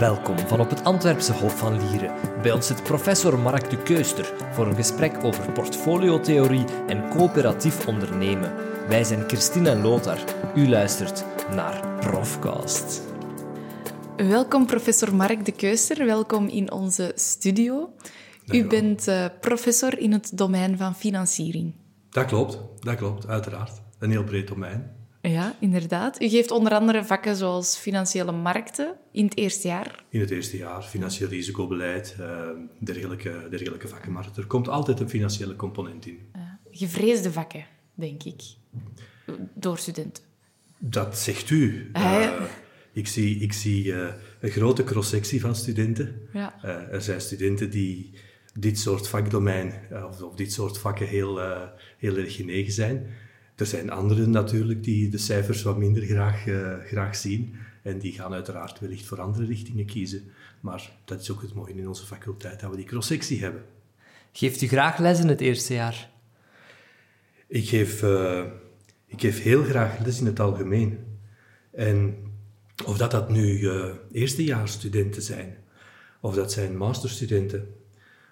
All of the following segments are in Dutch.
Welkom van op het Antwerpse Hof van Lieren. Bij ons zit professor Mark de Keuster voor een gesprek over portfoliotheorie en coöperatief ondernemen. Wij zijn Christine en Lothar. U luistert naar Profcast. Welkom professor Mark de Keuster, welkom in onze studio. U bent uh, professor in het domein van financiering. Dat klopt, dat klopt, uiteraard. Een heel breed domein. Ja, inderdaad. U geeft onder andere vakken zoals financiële markten in het eerste jaar. In het eerste jaar, financieel risicobeleid, uh, dergelijke, dergelijke vakken. Maar er komt altijd een financiële component in. Uh, gevreesde vakken, denk ik, door studenten. Dat zegt u. Uh, ik zie, ik zie een grote cross-sectie van studenten. Ja. er zijn studenten die dit soort vakdomein of, of dit soort vakken heel, heel erg genegen zijn. Er zijn anderen natuurlijk die de cijfers wat minder graag, uh, graag zien. En die gaan uiteraard wellicht voor andere richtingen kiezen. Maar dat is ook het mooie in onze faculteit, dat we die cross-sectie hebben. Geeft u graag les in het eerste jaar? Ik geef, uh, ik geef heel graag les in het algemeen. En of dat, dat nu uh, eerstejaarsstudenten zijn, of dat zijn masterstudenten,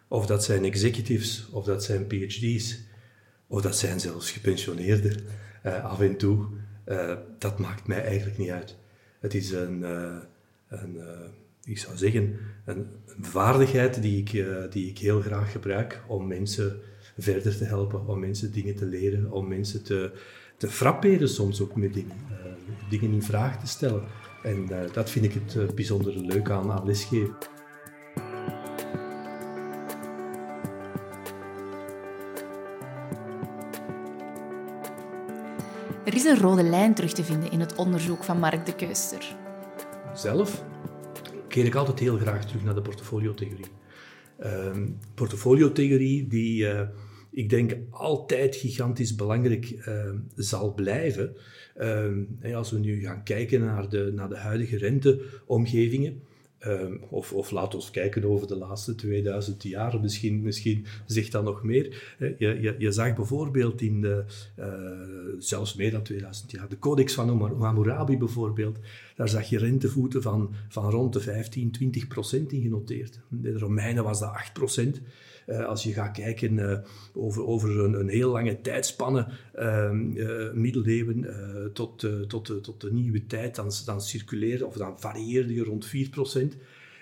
of dat zijn executives, of dat zijn PhD's, of dat zijn zelfs gepensioneerden uh, af en toe. Uh, dat maakt mij eigenlijk niet uit. Het is een, uh, een ik zou zeggen, een, een vaardigheid die ik, die ik heel graag gebruik om mensen verder te helpen, om mensen dingen te leren, om mensen te, te frapperen soms ook met dingen, dingen in vraag te stellen. En dat vind ik het bijzonder leuk aan, aan lesgeven. Er is een rode lijn terug te vinden in het onderzoek van Mark de Keuster. Zelf keer ik altijd heel graag terug naar de portfoliotheorie. Um, portfoliotheorie die, uh, ik denk, altijd gigantisch belangrijk uh, zal blijven. Uh, als we nu gaan kijken naar de, naar de huidige renteomgevingen, Um, of, of laat ons kijken over de laatste 2000 jaar, misschien, misschien zegt dat nog meer. Je, je, je zag bijvoorbeeld in de, uh, zelfs meer dan 2000 jaar, de Codex van Hammurabi bijvoorbeeld, daar zag je rentevoeten van, van rond de 15, 20 procent in genoteerd. De Romeinen was dat 8 procent. Uh, als je gaat kijken over, over een, een, heel lange tijdspanne, uh, middeleeuwen tot, tot, tot de nieuwe tijd, dan, dan circuleerde of dan varieerde je rond 4%.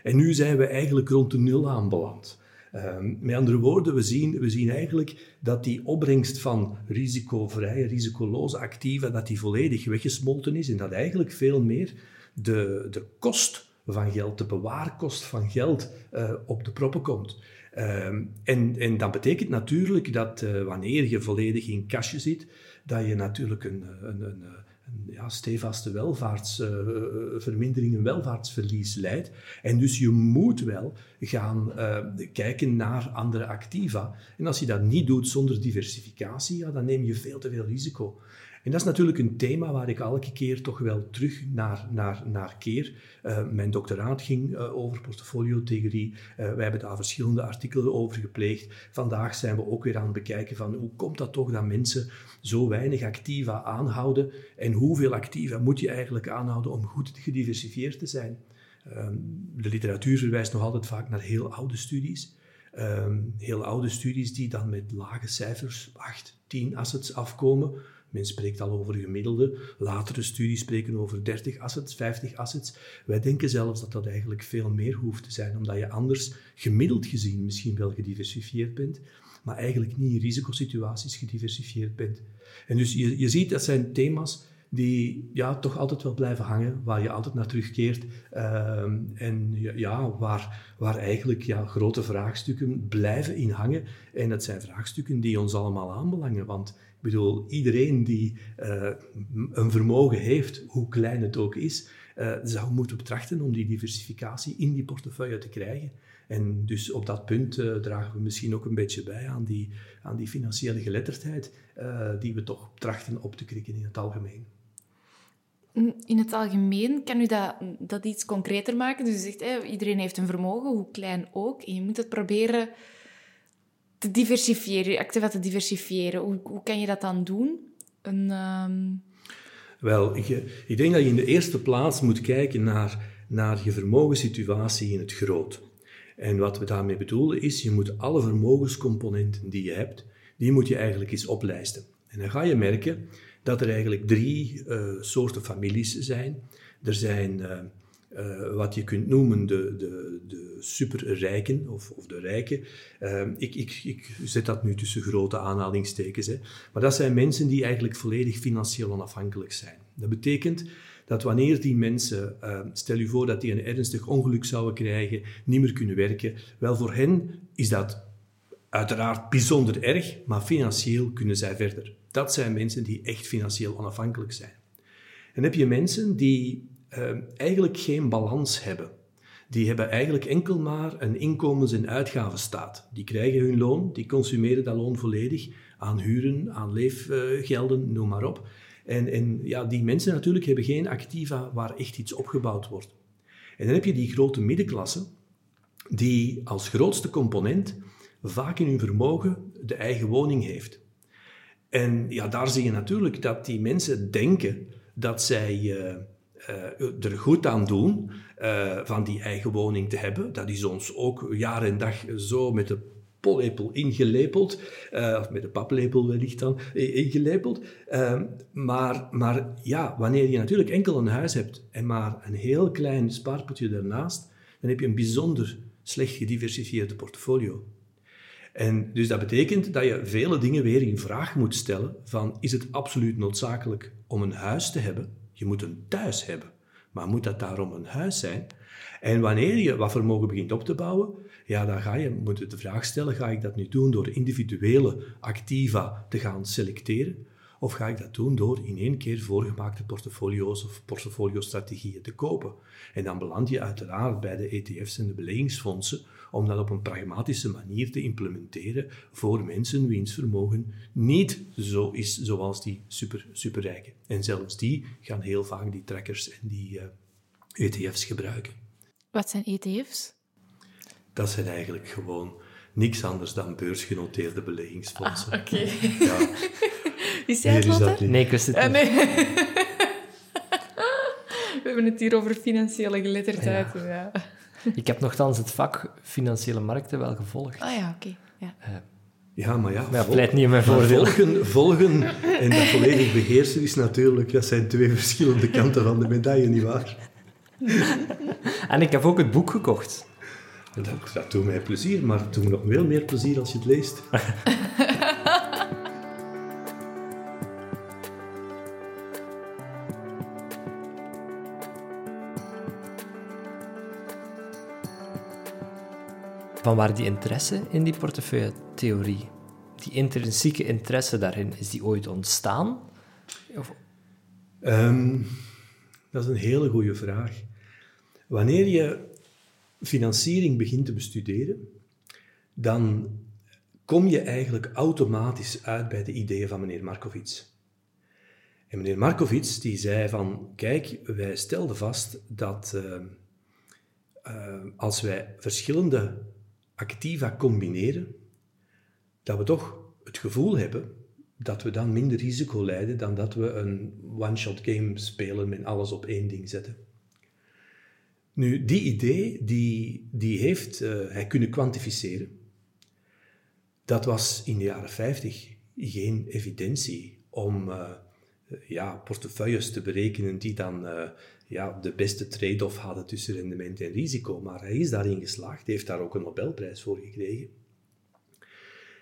En nu zijn we eigenlijk rond de nul aanbeland. Um, met andere woorden, we zien, we zien eigenlijk dat die opbrengst van risicovrije, risicoloze activa, dat die volledig weggesmolten is en dat eigenlijk veel meer de, de kost van geld, de bewaarkost van geld, uh, op de proppen komt. Um, en, en dat betekent natuurlijk dat uh, wanneer je volledig in kastje zit, dat je natuurlijk een, een, een, een ja, stevaste welvaartsvermindering, uh, een welvaartsverlies leidt. En dus je moet wel gaan uh, kijken naar andere activa. En als je dat niet doet zonder diversificatie, ja, dan neem je veel te veel risico. En dat is natuurlijk een thema waar ik elke keer toch wel terug naar, naar, naar keer. Uh, mijn doctoraat ging uh, over portfoliotheorie. Uh, wij hebben daar verschillende artikelen over gepleegd. Vandaag zijn we ook weer aan het bekijken van hoe komt dat toch dat mensen zo weinig activa aanhouden en hoeveel activa moet je eigenlijk aanhouden om goed gediversifieerd te zijn. Ehm, de literatuur verwijst nog altijd vaak naar heel oude studies. Um, heel oude studies die dan met lage cijfers, 8, 10 assets afkomen. Men spreekt al over gemiddelde. Latere studies spreken over 30 assets, 50 assets. Wij denken zelfs dat dat eigenlijk veel meer hoeft te zijn, omdat je anders gemiddeld gezien misschien wel gediversifieerd bent, maar eigenlijk niet in risicosituaties gediversifieerd bent. En dus je, je ziet, dat zijn thema's die ja, toch altijd wel blijven hangen, waar je altijd naar terugkeert. Uh, en ja, waar, waar eigenlijk ja, grote vraagstukken blijven in hangen. En dat zijn vraagstukken die ons allemaal aanbelangen. Want ik bedoel, iedereen die uh, een vermogen heeft, hoe klein het ook is, uh, zou moeten betrachten om die diversificatie in die portefeuille te krijgen. En dus op dat punt uh, dragen we misschien ook een beetje bij aan die, aan die financiële geletterdheid, die we toch trachten op te krikken in het algemeen. In het algemeen kan u dat, dat iets concreter maken. Dus zegt, iedereen heeft een vermogen, hoe klein ook. En je moet het proberen te diversifiëren, je activa te diversifiëren. Hoe, hoe kan je dat dan doen? Een, um... Wel, ik, ik, denk dat je in de eerste plaats moet kijken naar naar je vermogenssituatie in het groot. En wat we daarmee bedoelen is, je moet alle vermogenscomponenten die je hebt, die moet je eigenlijk eens oplijsten. En dan ga je merken dat er eigenlijk drie uh, soorten families zijn. Er zijn uh, uh, wat je kunt noemen de, de, de superrijken of, of de rijken. ik, ik, ik zet dat nu tussen grote aanhalingstekens. Hè. Maar dat zijn mensen die eigenlijk volledig financieel onafhankelijk zijn. Dat betekent dat wanneer die mensen, stel je voor dat die een ernstig ongeluk zouden krijgen, niet meer kunnen werken, wel voor hen is dat uiteraard bijzonder erg, maar financieel kunnen zij verder. Dat zijn mensen die echt financieel onafhankelijk zijn. En heb je mensen die uh, eigenlijk geen balans hebben. Die hebben eigenlijk enkel maar een inkomens- en uitgavenstaat. Die krijgen hun loon, die consumeren dat loon volledig aan huren, aan leefgelden, noem maar op. En, en ja, die mensen natuurlijk hebben geen activa waar echt iets opgebouwd wordt. En dan heb je die grote middenklasse, die als grootste component vaak in hun vermogen de eigen woning heeft. En ja, daar zie je natuurlijk dat die mensen denken dat zij uh, uh, er goed aan doen uh, van die eigen woning te hebben. Dat is ons ook jaar en dag zo met de pollepel ingelepeld, of met de paplepel wellicht dan ingelepeld. Ehm, maar, maar ja, wanneer je natuurlijk enkel een huis hebt en maar een heel klein spaarpotje daarnaast, dan heb je een bijzonder slecht gediversifieerde portfolio. En dus dat betekent dat je vele dingen weer in vraag moet stellen van is het absoluut noodzakelijk om een huis te hebben? Je moet een thuis hebben, maar moet dat daarom een huis zijn? En wanneer je wat vermogen begint op te bouwen, ja, dan ga je de vraag stellen, ga ik dat nu doen door individuele activa te gaan selecteren? Of ga ik dat doen door in één keer voorgemaakte portfolio's of portfoliostrategieën te kopen? En dan beland je uiteraard bij de ETF's en de beleggingsfondsen om dat op een pragmatische manier te implementeren voor mensen wiens vermogen niet zo is zoals die super, superrijken. En zelfs die gaan heel vaak die trackers en die uh, eh, ETF's gebruiken. Wat zijn ETF's? Dat zijn eigenlijk gewoon niks anders dan beursgenoteerde beleggingsfondsen. Ah, oké. Ja. Is jij het, dat Nee, ik wist het ah, nee. We hebben het hier over financiële geletterdheid. Ja. ja. Ik heb nogthans het vak financiële markten wel gevolgd. Ah ja, oké. Ja. Uh, ja, maar ja, maar pleit niet in mijn voordeel. Volgen, volgen en dat volledig beheersen is natuurlijk, dat zijn twee verschillende kanten van de medaille, nietwaar? en ik heb ook het boek gekocht. Dat, dat doet mij plezier, maar het doet me nog veel meer plezier als je het leest. Van waar die interesse in die portefeuille-theorie, die intrinsieke interesse daarin, is die ooit ontstaan? Of... Um, dat is een hele goede vraag. Wanneer je financiering begint te bestuderen, dan kom je eigenlijk automatisch uit bij de ideeën van meneer Markovits. En meneer Markovits die zei van, kijk, wij stelden vast dat uh, uh, als wij verschillende activa combineren, dat we toch het gevoel hebben dat we dan minder risico leiden dan dat we een one-shot game spelen met alles op één ding zetten. Nu, die idee, die, die heeft uh, hij kunnen kwantificeren. Dat was in de jaren 50 geen evidentie om uh, ja, portefeuilles te berekenen die dan uh, ja, de beste trade-off hadden tussen rendement en risico. Maar hij is daarin geslaagd, heeft daar ook een Nobelprijs voor gekregen.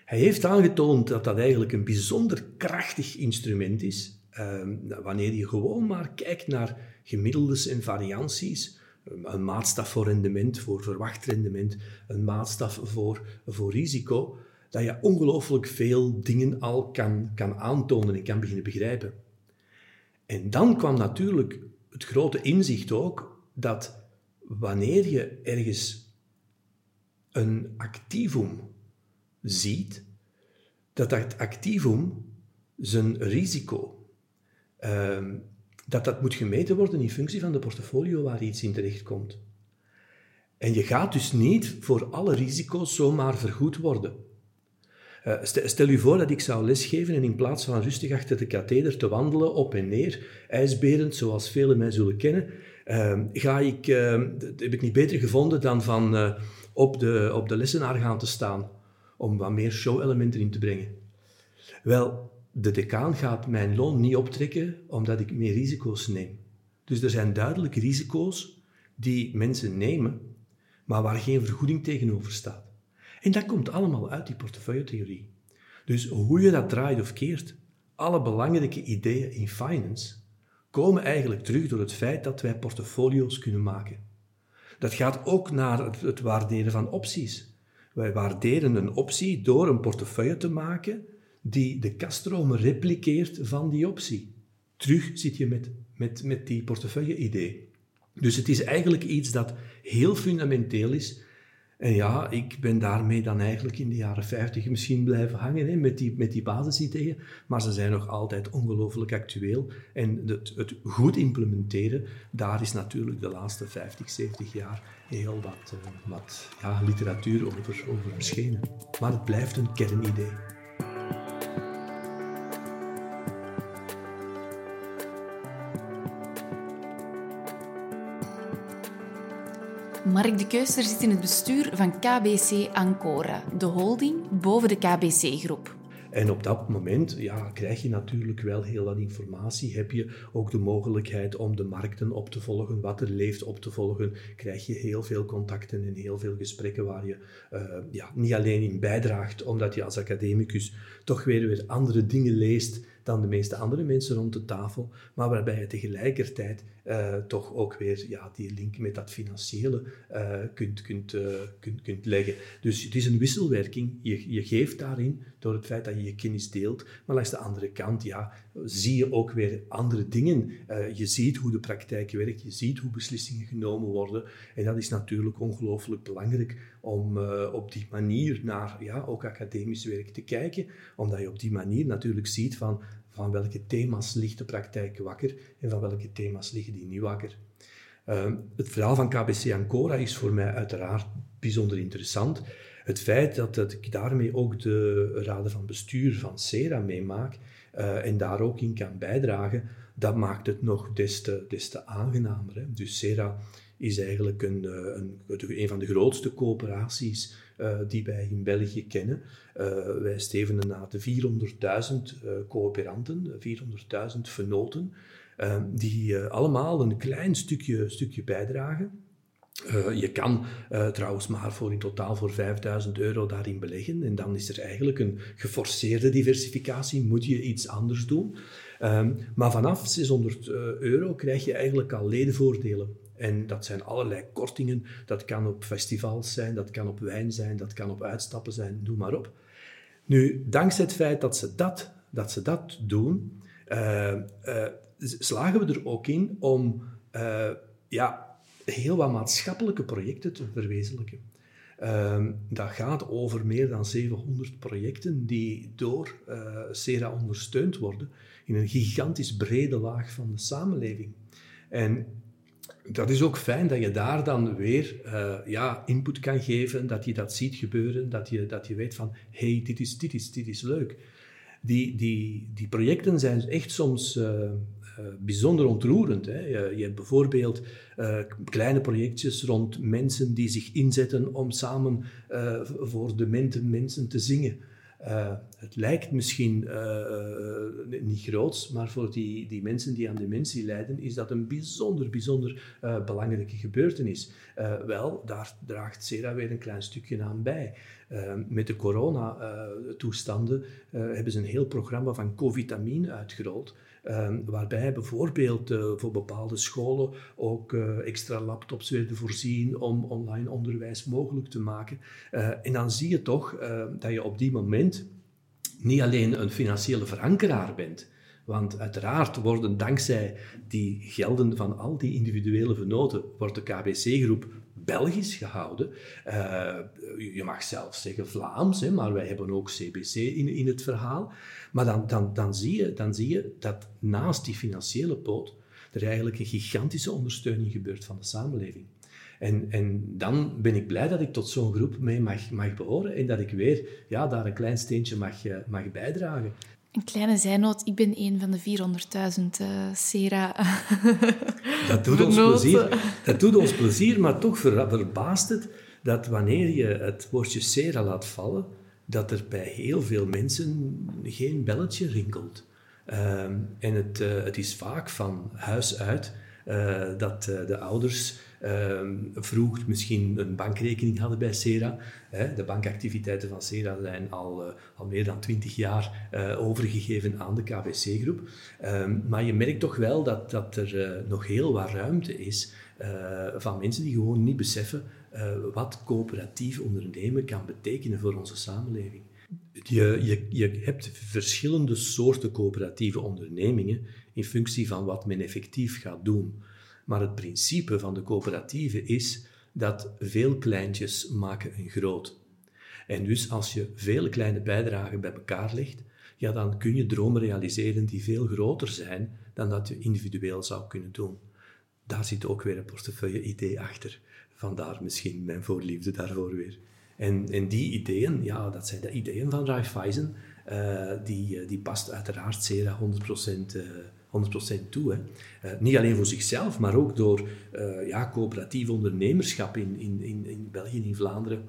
Hij heeft aangetoond dat dat eigenlijk een bijzonder krachtig instrument is, ehm, wanneer je gewoon maar kijkt naar gemiddeldes en varianties, een maatstaf voor rendement, voor verwacht rendement, een maatstaf voor, voor risico, dat je ongelooflijk veel dingen al kan, kan aantonen en kan beginnen begrijpen. En dan kwam natuurlijk het grote inzicht ook dat wanneer je ergens een activum ziet, dat dat activum zijn risico, ehm, dat dat moet gemeten worden in functie van de portfolio waar iets in terechtkomt. En je gaat dus niet voor alle risico's zomaar vergoed worden. Uh, stel u voor dat ik zou lesgeven en in plaats van rustig achter de katheder te wandelen, op en neer, ijsberend, zoals velen mij zullen kennen, Ehm, ga ik, ehm, dat heb ik niet beter gevonden dan van eh, op, de, op de lessenaar gaan te staan om wat meer show-elementen in te brengen. Wel, de decaan gaat mijn loon niet optrekken omdat ik meer risico's neem. Dus er zijn duidelijk risico's die mensen nemen, maar waar geen vergoeding tegenover staat. En dat komt allemaal uit die portefeuilletheorie. Dus hoe je dat draait of keert, alle belangrijke ideeën in finance komen eigenlijk terug door het feit dat wij portfolio's kunnen maken. Dat gaat ook naar het, waarderen van opties. Wij waarderen een optie door een portefeuille te maken die de kaststromen repliceert van die optie. Terug zit je met, met, met die portefeuille-idee. Dus het is eigenlijk iets dat heel fundamenteel is en ja, ik ben daarmee dan eigenlijk in de jaren 50 misschien blijven hangen hè, met, die, met die basisideeën, maar ze zijn nog altijd ongelooflijk actueel. En het, het, goed implementeren, daar is natuurlijk de laatste 50, 70 jaar heel wat, uh, wat ja, literatuur over, over. Maar het blijft een kernidee. Mark de Keuster zit in het bestuur van KBC Ancora, de holding boven de KBC-groep. En op dat moment ja, krijg je natuurlijk wel heel wat informatie. Heb je ook de mogelijkheid om de markten op te volgen, wat er leeft op te volgen. Krijg je heel veel contacten en heel veel gesprekken waar je uh, ja, niet alleen in bijdraagt, omdat je als academicus toch weer, weer andere dingen leest dan de meeste andere mensen rond de tafel, maar waarbij je tegelijkertijd uh, toch ook weer ja, die link met dat financiële uh, kunt, kunt, uh, kunt, kunt leggen. Dus het is een wisselwerking. Je, je geeft daarin door het feit dat je je kennis deelt, maar langs de andere kant ja, zie je ook weer andere dingen. je ziet hoe de praktijk werkt, je ziet hoe beslissingen genomen worden en dat is natuurlijk ongelooflijk belangrijk om op die manier naar ja, ook academisch werk te kijken, omdat je op die manier natuurlijk ziet van van welke thema's ligt de praktijk wakker en van welke thema's liggen die niet wakker. Ehm, het verhaal van KBC Ancora is voor mij uiteraard bijzonder interessant. Het feit dat, ik daarmee ook de raden van bestuur van SERA meemaak uh, en daar ook in kan bijdragen, dat maakt het nog des te, des te aangenamer. Hè. Dus SERA is eigenlijk een, eh, een, een van de grootste coöperaties uh, die wij in België kennen. Uh, wij stevenen na de 400.000 uh, coöperanten, 400.000 vernoten, die allemaal een klein stukje, stukje bijdragen. je kan trouwens maar voor in totaal voor 5000 euro daarin beleggen en dan is er eigenlijk een geforceerde diversificatie, moet je iets anders doen. Ehm, maar vanaf 600 euro krijg je eigenlijk al ledenvoordelen. En dat zijn allerlei kortingen. Dat kan op festivals zijn, dat kan op wijn zijn, dat kan op uitstappen zijn, noem maar op. Nu, dankzij het feit dat ze dat, dat, ze dat doen, uh, slagen we er ook in om uh, ja, heel wat maatschappelijke projecten te verwezenlijken. Ehm, dat gaat over meer dan 700 projecten die door CERA ondersteund worden in een gigantisch brede laag van de samenleving. En dat is ook fijn dat je daar dan weer uh, ja, input kan geven, dat je dat ziet gebeuren, dat je, dat je weet van, hé, hey, dit, is, dit, is, dit is leuk. Die, die, die projecten zijn echt soms uh, uh, bijzonder ontroerend. Hè. Je, je, hebt bijvoorbeeld kleine projectjes rond mensen die zich inzetten om samen voor demente mensen te zingen. Uh, het lijkt misschien uh, niet groots, maar voor die, die mensen die aan dementie lijden, is dat een bijzonder, bijzonder belangrijke gebeurtenis. wel, daar draagt Sera weer een klein stukje aan bij. Met de coronatoestanden hebben ze een heel programma van covitamine uitgerold. Ehm, waarbij bijvoorbeeld uh, voor bepaalde scholen ook uh, extra laptops werden voorzien om online onderwijs mogelijk te maken. En dan zie je toch dat je op die moment niet alleen een financiële verankeraar bent, want uiteraard worden dankzij die gelden van al die individuele vernoten, wordt de KBC-groep Belgisch gehouden. Uh, je mag zelfs zeggen Vlaams, hè, maar wij hebben ook CBC in, in het verhaal. Maar dan, dan, dan, zie je, dan zie je dat naast die financiële poot er eigenlijk een gigantische ondersteuning gebeurt van de samenleving. En, en dan ben ik blij dat ik tot zo'n groep mee mag, mag behoren en dat ik weer ja, daar een klein steentje mag, eh, mag bijdragen. Een kleine zijnoot, ik ben een van de 400.000 uh, Sera. dat doet ons plezier. Dat doet ons plezier, maar toch ver, verbaast het dat wanneer je het woordje Sera laat vallen, dat er bij heel veel mensen geen belletje rinkelt. Ehm, en het, uh, het is vaak van huis uit uh, dat uh, de ouders ehm, vroeg misschien een bankrekening hadden bij Sera. De bankactiviteiten van Sera zijn al, al meer dan twintig jaar overgegeven aan de KBC-groep. Um, maar je merkt toch wel dat, dat er nog heel wat ruimte is van mensen die gewoon niet beseffen wat coöperatief ondernemen kan betekenen voor onze samenleving. Je, je hebt verschillende soorten coöperatieve ondernemingen in functie van wat men effectief gaat doen. Maar het principe van de coöperatieve is dat veel kleintjes maken een groot. En dus als je vele kleine bijdragen bij elkaar legt, ja, dan kun je dromen realiseren die veel groter zijn dan dat je individueel zou kunnen doen. Daar zit ook weer een portefeuille-idee achter. Vandaar misschien mijn voorliefde daarvoor weer. En, en die ideeën, ja, dat zijn de ideeën van Raiffeisen. Uh, die, eh, die past uiteraard zeer 100%, uh, 100% toe. Uh, niet alleen voor zichzelf, maar ook door ja, coöperatief ondernemerschap in, in, in, in België, in Vlaanderen,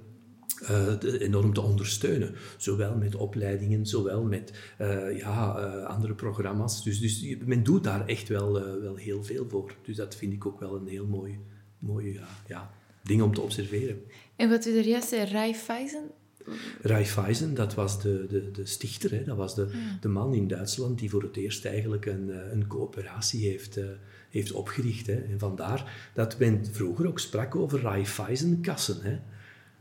uh, enorm te ondersteunen. Zowel met opleidingen, zowel met uh, ja, uh, andere programma's. Dus, dus men doet daar echt wel, wel heel veel voor. Dus dat vind ik ook wel een heel mooi, mooi ja, ding om te observeren. En wat u er juist zei, Raiffeisen? Raiffeisen, dat was de, de, de stichter, hè? dat was de, ja. de man in Duitsland die voor het eerst eigenlijk een, een coöperatie heeft, uh, heeft opgericht. Hè? En vandaar dat men vroeger ook sprak over Raiffeisen-kassen. Hè?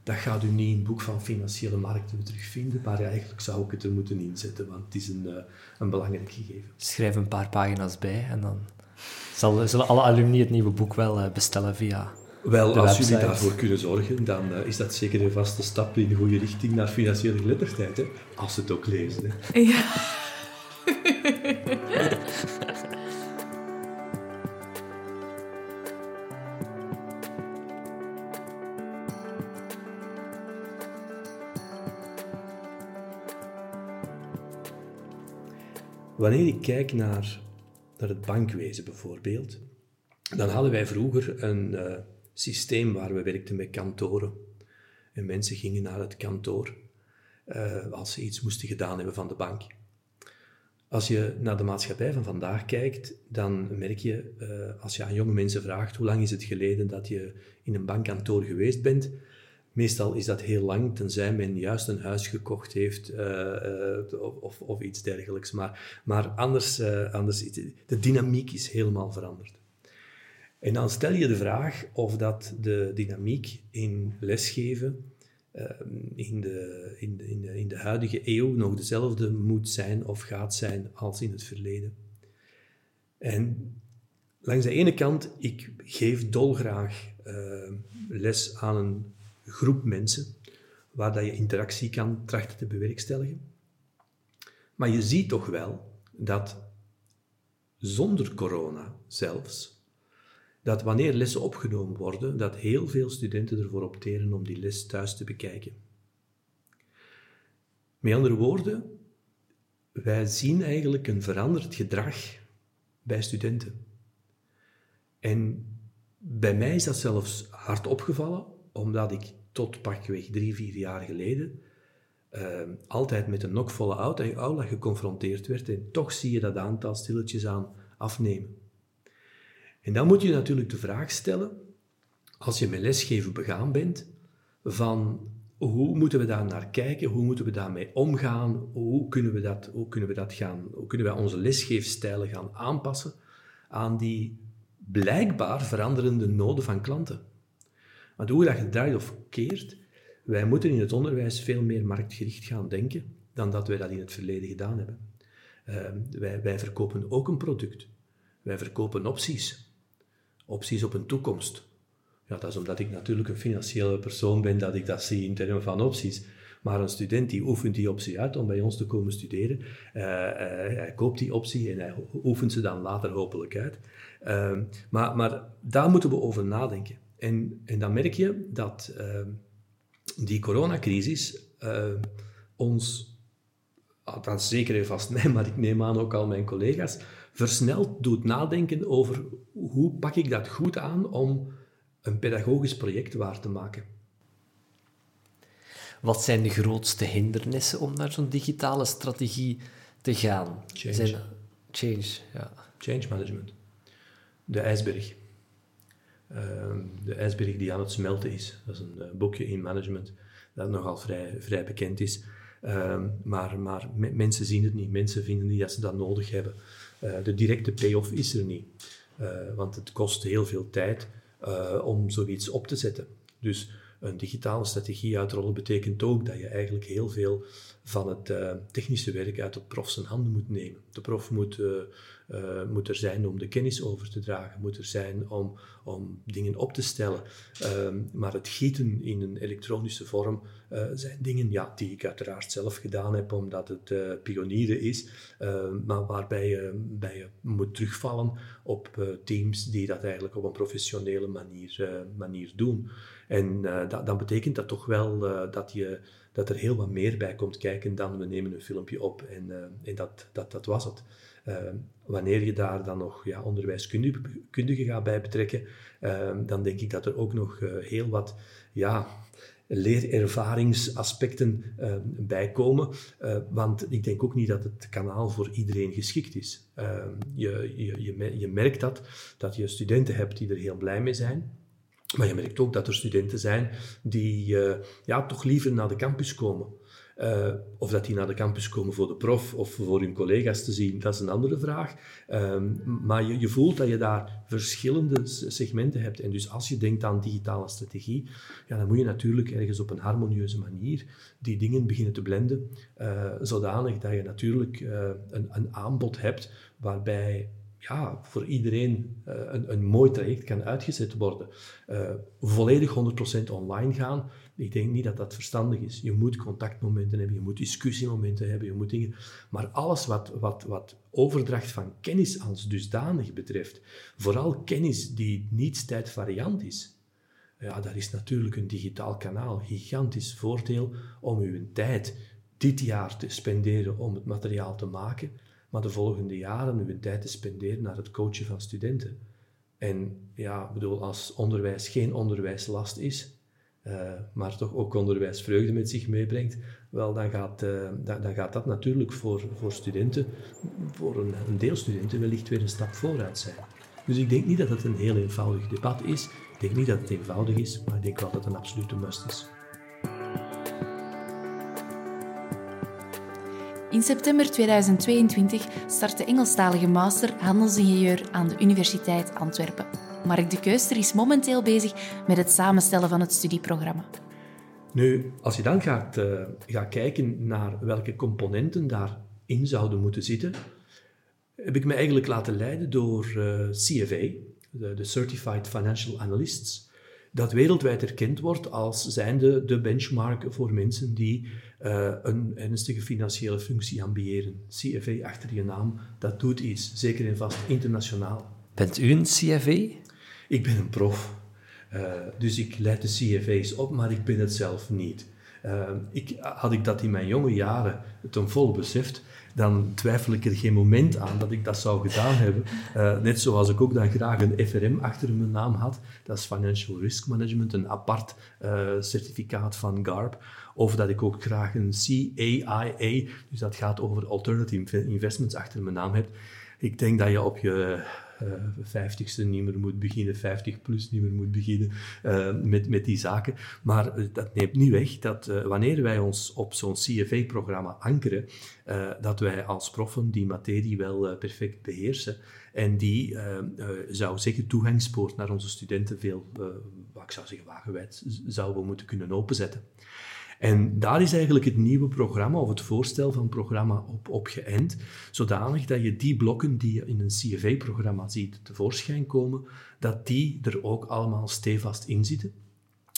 Dat gaat u niet in het boek van financiële markten terugvinden, maar eigenlijk zou ik het er moeten inzetten, want het is een, uh, een belangrijk gegeven. Schrijf een paar pagina's bij en dan zal, zullen alle alumni het nieuwe boek wel bestellen via wel, als jullie daarvoor kunnen zorgen, dan uh, is dat zeker een vaste stap in de goede richting naar financiële geletterdheid. Hè? Als ze het ook lezen. Hè? Ja. Wanneer ik kijk naar, naar het bankwezen bijvoorbeeld, dan hadden wij vroeger een... Uh, systeem waar we werkten met kantoren. En mensen gingen naar het kantoor uh, als ze iets moesten gedaan hebben van de bank. Als je naar de maatschappij van vandaag kijkt, dan merk je, uh, als je aan jonge mensen vraagt hoe lang is het geleden dat je in een bankkantoor geweest bent, meestal is dat heel lang, tenzij men juist een huis gekocht heeft uh, of, of, iets dergelijks. Maar, maar anders, anders, de dynamiek is helemaal veranderd. En dan stel je de vraag of dat de dynamiek in lesgeven ehm, in, de, in, in, in de huidige eeuw nog dezelfde moet zijn of gaat zijn als in het verleden. En langs de ene kant, ik geef dolgraag uh, les aan een groep mensen waar dat je interactie kan trachten te bewerkstelligen. Maar je ziet toch wel dat zonder corona zelfs dat wanneer lessen opgenomen worden, dat heel veel studenten ervoor opteren om die les thuis te bekijken. Met andere woorden, wij zien eigenlijk een veranderd gedrag bij studenten. En bij mij is dat zelfs hard opgevallen, omdat ik tot pakweg drie, vier jaar geleden uh, altijd met een nokvolle aula geconfronteerd werd. En toch zie je dat aantal stilletjes aan afnemen. En dan moet je natuurlijk de vraag stellen, als je met lesgeven begaan bent, van hoe moeten we daar naar kijken, hoe moeten we daarmee omgaan, hoe kunnen we dat, hoe kunnen we dat gaan, hoe kunnen wij onze lesgeefstijlen gaan aanpassen aan die blijkbaar veranderende noden van klanten. Want hoe dat je draait of keert, wij moeten in het onderwijs veel meer marktgericht gaan denken dan dat wij dat in het verleden gedaan hebben. Uh, wij, wij verkopen ook een product. Wij verkopen opties opties op een toekomst. Ja, dat is omdat ik natuurlijk een financiële persoon ben dat ik dat zie in termen van opties. Maar een student die oefent die optie uit om bij ons te komen studeren. Uh, uh, hij koopt die optie en hij oefent ze dan later hopelijk uit. Uh, maar, maar daar moeten we over nadenken. En, en dan merk je dat ehm, die coronacrisis ons althans zeker en vast mij, maar ik neem aan ook al mijn collega's, versneld doet nadenken over hoe pak ik dat goed aan om een pedagogisch project waar te maken. Wat zijn de grootste hindernissen om naar zo'n digitale strategie te gaan? Change. Zijn, change, ja. Change management. De ijsberg. Ehm, de ijsberg die aan het smelten is. Dat is een uh, boekje in management dat nogal vrij, vrij bekend is. Ehm, maar maar mensen zien het niet. Mensen vinden niet dat ze dat nodig hebben. Uh, de directe payoff is er niet. Uh, want het kost heel veel tijd om zoiets op te zetten. Dus een digitale strategie uitrollen betekent ook dat je eigenlijk heel veel van het uh, technische werk uit de prof zijn handen moet nemen. De prof moet, uh, uh, moet er zijn om de kennis over te dragen, moet er zijn om, om dingen op te stellen. Ehm, maar het gieten in een elektronische vorm zijn dingen ja, die ik uiteraard zelf gedaan heb, omdat het pionieren is, maar waarbij je, bij je moet terugvallen op teams die dat eigenlijk op een professionele manier, manier doen. En dat, dan betekent dat toch wel dat je dat er heel wat meer bij komt kijken dan we nemen een filmpje op en, en dat, dat, dat was het. Uh, wanneer je daar dan nog ja, onderwijskundigen gaat bij betrekken, uh, dan denk ik dat er ook nog heel wat ja, leerervaringsaspecten bij komen. want ik denk ook niet dat het kanaal voor iedereen geschikt is. je, je, je, je merkt dat, dat je studenten hebt die er heel blij mee zijn. Maar je merkt ook dat er studenten zijn die uh, ja, toch liever naar de campus komen. Uh, of dat die naar de campus komen voor de prof of voor hun collega's te zien, dat is een andere vraag. Um, maar je, je, voelt dat je daar verschillende segmenten hebt. En dus als je denkt aan digitale strategie, ja, dan moet je natuurlijk ergens op een harmonieuze manier die dingen beginnen te blenden, uh, zodanig dat je natuurlijk een, een aanbod hebt waarbij ja, voor iedereen uh, een, een mooi traject kan uitgezet worden. Uh, volledig 100% online gaan, ik denk niet dat dat verstandig is. Je moet contactmomenten hebben, je moet discussiemomenten hebben, je moet dingen... Maar alles wat, wat, wat overdracht van kennis als dusdanig betreft, vooral kennis die niet tijdvariant is, ja, daar is natuurlijk een digitaal kanaal gigantisch voordeel om uw tijd dit jaar te spenderen om het materiaal te maken maar de volgende jaren uw tijd te spenderen naar het coachen van studenten. En ja, bedoel, als onderwijs geen onderwijslast is, uh, maar toch ook onderwijsvreugde met zich meebrengt, wel, dan gaat, dan, dan, gaat dat natuurlijk voor, voor studenten, voor een, een deel studenten, wellicht weer een stap vooruit zijn. Dus ik denk niet dat het een heel eenvoudig debat is. Ik denk niet dat het eenvoudig is, maar ik denk wel dat het een absolute must is. In september 2022 start de Engelstalige master handelsingenieur aan de Universiteit Antwerpen. Mark de Keuster is momenteel bezig met het samenstellen van het studieprogramma. Nu, als je dan gaat, uh, gaat kijken naar welke componenten daarin zouden moeten zitten, heb ik me eigenlijk laten leiden door eh, CFA, de, de Certified Financial Analysts, dat wereldwijd erkend wordt als zijnde de benchmark voor mensen die uh, een ernstige financiële functie ambiëren. CFA achter je naam, dat doet iets, zeker en vast internationaal. Bent u een CFA? Ik ben een prof. Uh, dus ik leid de CFA's op, maar ik ben het zelf niet. Uh, ik, had ik dat in mijn jonge jaren ten volle beseft, dan twijfel ik er geen moment aan dat ik dat zou gedaan hebben. Uh, net zoals ik ook dan graag een FRM achter mijn naam had. Dat is Financial Risk Management, een apart uh, certificaat van GARP. Of dat ik ook graag een CAIA, dus dat gaat over Alternative Investments, achter mijn naam heb. Ik denk dat je op je vijftigste niet meer moet beginnen, 50 plus niet meer moet beginnen uh, met, met die zaken. Maar uh, dat neemt niet weg dat wanneer wij ons op zo'n CFA-programma ankeren, dat wij als proffen die materie wel perfect beheersen. En die, zou zeggen, toegangspoort naar onze studenten veel, wat ik zou zeggen, wagenwijd zouden moeten kunnen openzetten. En daar is eigenlijk het nieuwe programma, of het voorstel van het programma, op, op geënt, zodanig dat je die blokken die je in een CFA-programma ziet tevoorschijn komen, dat die er ook allemaal stevast in zitten.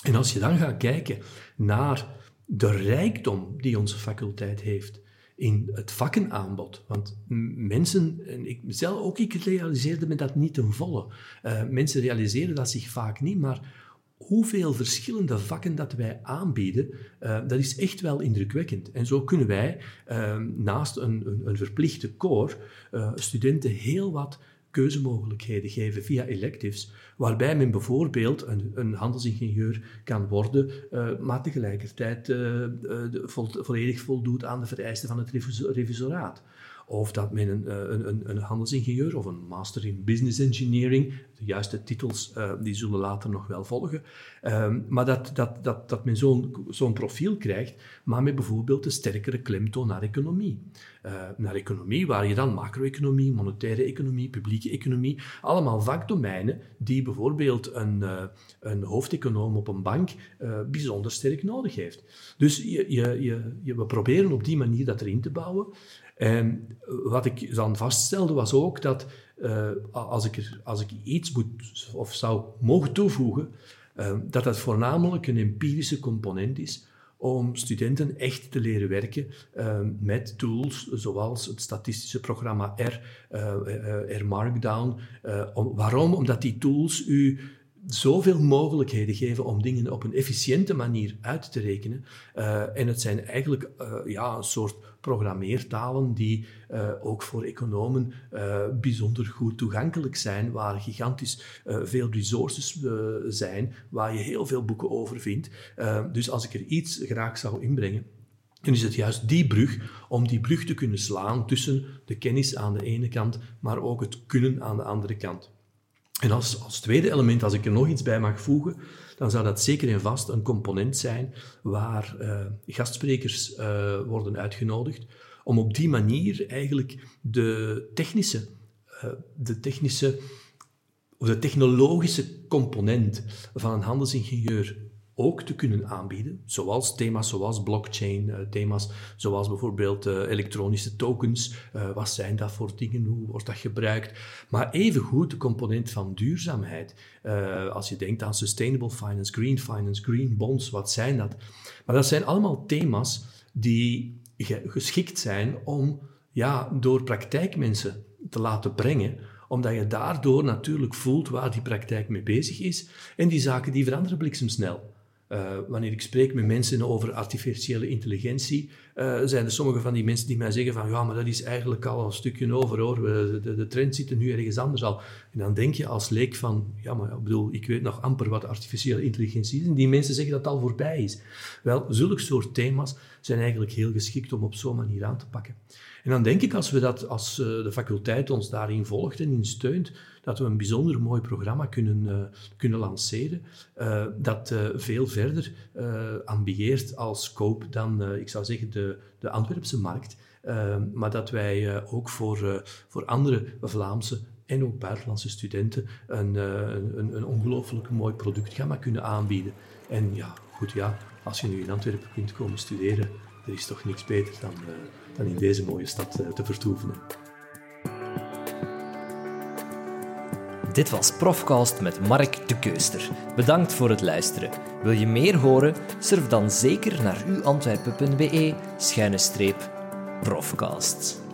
En als je dan gaat kijken naar de rijkdom die onze faculteit heeft in het vakkenaanbod. Want mensen, en ik zelf ook, ik realiseerde me dat niet ten volle. Uh, mensen realiseren dat zich vaak niet, maar hoeveel verschillende vakken dat wij aanbieden, uh, dat is echt wel indrukwekkend. En zo kunnen wij uh, naast een, een, een, verplichte core uh, studenten heel wat keuzemogelijkheden geven via electives, waarbij men bijvoorbeeld een, een handelsingenieur kan worden, maar tegelijkertijd vo volledig voldoet aan de vereisten van het revisoraat. Of dat men een, een, een, een handelsingenieur of een master in business engineering, de juiste titels uh, die zullen later nog wel volgen, um, maar dat, dat, dat, dat men zo'n profiel krijgt, maar met bijvoorbeeld een sterkere klemtoon naar economie. Uh, naar economie, waar je dan macro-economie, monetaire economie, publieke economie, allemaal vakdomeinen die bijvoorbeeld een, uh, een hoofdeconoom op een bank bijzonder sterk nodig heeft. Dus je, je, je, we proberen op die manier dat erin te bouwen. En wat ik dan vaststelde was ook dat uh, als, ik er, als ik iets moet of zou mogen toevoegen, uh, dat dat voornamelijk een empirische component is om studenten echt te leren werken uh, met tools zoals het statistische programma R, R Markdown. Om, waarom? Omdat die tools u zoveel mogelijkheden geven om dingen op een efficiënte manier uit te rekenen. Uh, en het zijn eigenlijk uh, ja, een soort programmeertalen die uh, ook voor economen bijzonder goed toegankelijk zijn, waar gigantisch veel resources zijn, waar je heel veel boeken over vindt. dus als ik er iets graag zou inbrengen, dan is het juist die brug, om die brug te kunnen slaan tussen de kennis aan de ene kant, maar ook het kunnen aan de andere kant. En als, als tweede element, als ik er nog iets bij mag voegen, dan zou dat zeker en vast een component zijn waar uh, gastsprekers uh, worden uitgenodigd, om op die manier eigenlijk de technische, uh, de technische of de technologische component van een handelsingenieur ook te kunnen aanbieden, zoals thema's zoals blockchain, uh, thema's zoals bijvoorbeeld uh, elektronische tokens. Uh, wat zijn dat voor dingen? Hoe wordt dat gebruikt? Maar evengoed de component van duurzaamheid. als je denkt aan sustainable finance, green finance, green bonds, wat zijn dat? Maar dat zijn allemaal thema's die geschikt zijn om ja, door praktijkmensen te laten brengen omdat je daardoor natuurlijk voelt waar die praktijk mee bezig is. En die zaken die veranderen bliksemsnel. Uh, wanneer ik spreek met mensen over artificiële intelligentie, uh, zijn er sommige van die mensen die mij zeggen van ja, maar dat is eigenlijk al een stukje over hoor, de, de, trend zit er nu ergens anders al. En dan denk je als leek van, ja maar ik bedoel, ik weet nog amper wat artificiële intelligentie is en die mensen zeggen dat het al voorbij is. Wel, zulke soort thema's zijn eigenlijk heel geschikt om op zo'n manier aan te pakken. En dan denk ik, als, we dat, als uh, de faculteit ons daarin volgt en in steunt, dat we een bijzonder mooi programma kunnen, uh, kunnen lanceren, dat veel verder ambieert als scope dan, ik zou zeggen, de, de Antwerpse markt. maar dat wij ook voor, voor andere Vlaamse en ook buitenlandse studenten een, een, een ongelooflijk mooi productgamma kunnen aanbieden. En ja, goed ja, als je nu in Antwerpen kunt komen studeren, er is toch niks beter dan, dan in deze mooie stad te vertoeven. Dit was Profcast met Mark de Keuster. Bedankt voor het luisteren. Wil je meer horen? Surf dan zeker naar uantwerpen.be-profcast.